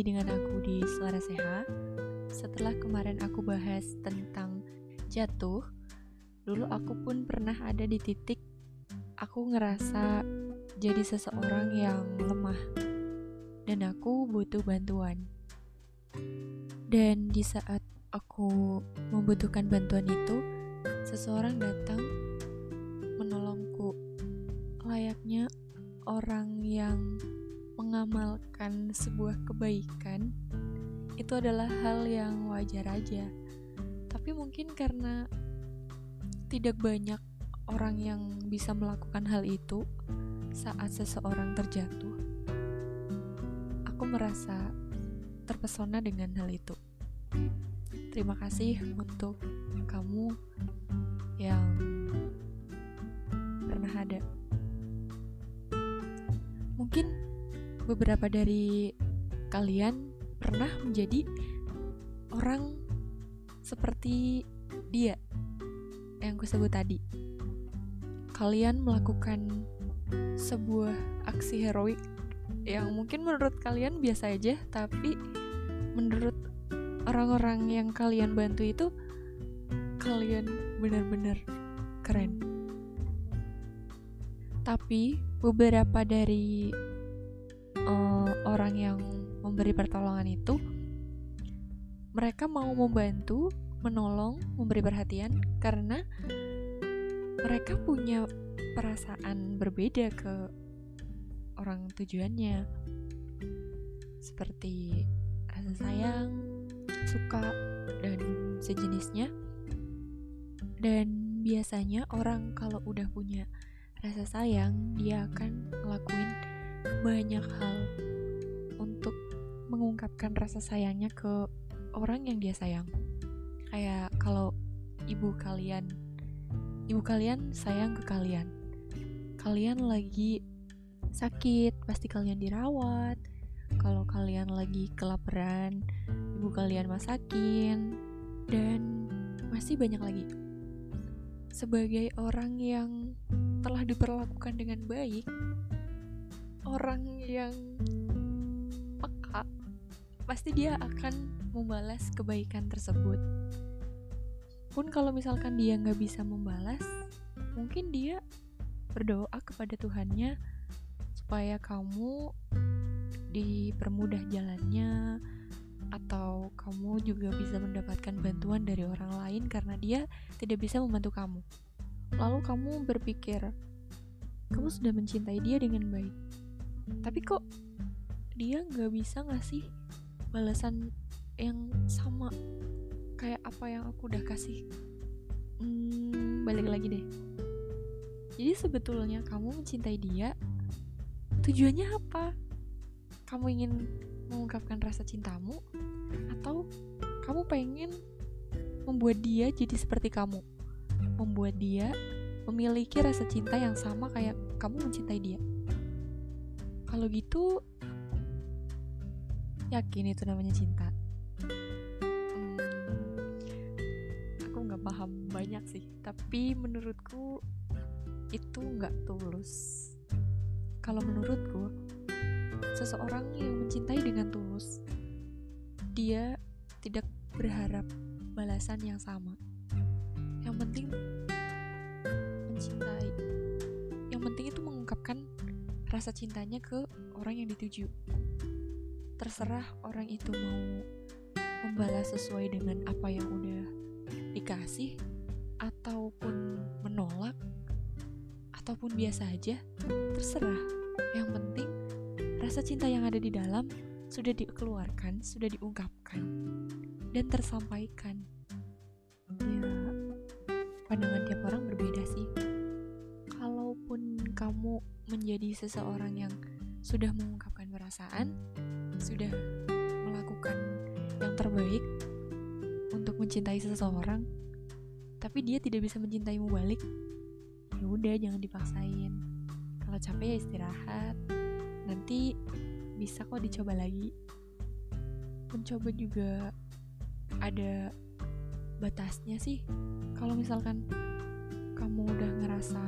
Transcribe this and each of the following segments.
lagi dengan aku di Suara Sehat. Setelah kemarin aku bahas tentang jatuh, dulu aku pun pernah ada di titik aku ngerasa jadi seseorang yang lemah dan aku butuh bantuan. Dan di saat aku membutuhkan bantuan itu, seseorang datang menolongku layaknya orang yang mengamalkan sebuah kebaikan itu adalah hal yang wajar aja. Tapi mungkin karena tidak banyak orang yang bisa melakukan hal itu saat seseorang terjatuh, aku merasa terpesona dengan hal itu. Terima kasih untuk kamu yang pernah ada. Mungkin beberapa dari kalian pernah menjadi orang seperti dia yang kusebut tadi. Kalian melakukan sebuah aksi heroik yang mungkin menurut kalian biasa aja, tapi menurut orang-orang yang kalian bantu itu kalian benar-benar keren. Tapi beberapa dari uh, orang yang memberi pertolongan itu mereka mau membantu, menolong, memberi perhatian karena mereka punya perasaan berbeda ke orang tujuannya. Seperti rasa sayang, suka, dan sejenisnya. Dan biasanya orang kalau udah punya rasa sayang, dia akan ngelakuin banyak hal untuk mengungkapkan rasa sayangnya ke orang yang dia sayang. Kayak kalau ibu kalian, ibu kalian sayang ke kalian. Kalian lagi sakit, pasti kalian dirawat. Kalau kalian lagi kelaparan, ibu kalian masakin, dan masih banyak lagi. Sebagai orang yang telah diperlakukan dengan baik, orang yang peka pasti dia akan membalas kebaikan tersebut pun kalau misalkan dia nggak bisa membalas mungkin dia berdoa kepada Tuhannya supaya kamu dipermudah jalannya atau kamu juga bisa mendapatkan bantuan dari orang lain karena dia tidak bisa membantu kamu. Lalu kamu berpikir, kamu sudah mencintai dia dengan baik tapi kok dia nggak bisa ngasih balasan yang sama? Kayak apa yang aku udah kasih? Hmm, balik lagi deh. Jadi sebetulnya kamu mencintai dia tujuannya apa? Kamu ingin mengungkapkan rasa cintamu atau kamu pengen membuat dia jadi seperti kamu? Membuat dia memiliki rasa cinta yang sama kayak kamu mencintai dia kalau gitu, yakin itu namanya cinta. Hmm, aku nggak paham banyak sih, tapi menurutku itu nggak tulus. Kalau menurutku, seseorang yang mencintai dengan tulus, dia tidak berharap balasan yang sama. Yang penting rasa cintanya ke orang yang dituju. Terserah orang itu mau membalas sesuai dengan apa yang udah dikasih ataupun menolak ataupun biasa aja, terserah. Yang penting rasa cinta yang ada di dalam sudah dikeluarkan, sudah diungkapkan dan tersampaikan. Ya, pandangan tiap orang berbeda sih. Kamu menjadi seseorang yang sudah mengungkapkan perasaan, sudah melakukan yang terbaik untuk mencintai seseorang, tapi dia tidak bisa mencintaimu balik, ya udah jangan dipaksain. Kalau capek ya istirahat. Nanti bisa kok dicoba lagi. Mencoba juga ada batasnya sih. Kalau misalkan kamu udah ngerasa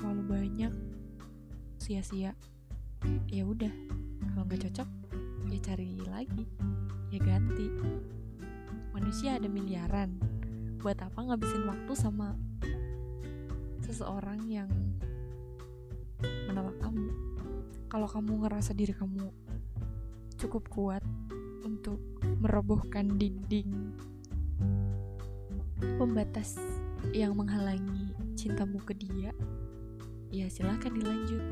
terlalu banyak sia-sia ya udah. Kalau nggak cocok ya cari lagi ya ganti. Manusia ada miliaran. Buat apa ngabisin waktu sama seseorang yang menolak kamu? Kalau kamu ngerasa diri kamu cukup kuat untuk merobohkan dinding pembatas yang menghalangi cintamu ke dia ya silahkan dilanjut.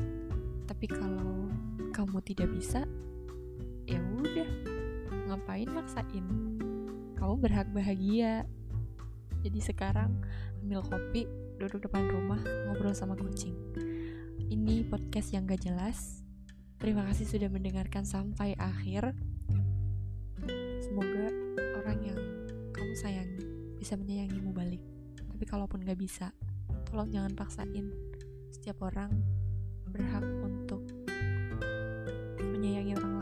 Tapi kalau kamu tidak bisa ya udah. Ngapain maksain? Kamu berhak bahagia. Jadi sekarang ambil kopi duduk depan rumah ngobrol sama kucing. Ini podcast yang gak jelas. Terima kasih sudah mendengarkan sampai akhir. Semoga orang yang kamu sayangi bisa menyayangimu balik. Tapi kalaupun gak bisa tolong jangan paksain setiap orang berhak untuk menyayangi orang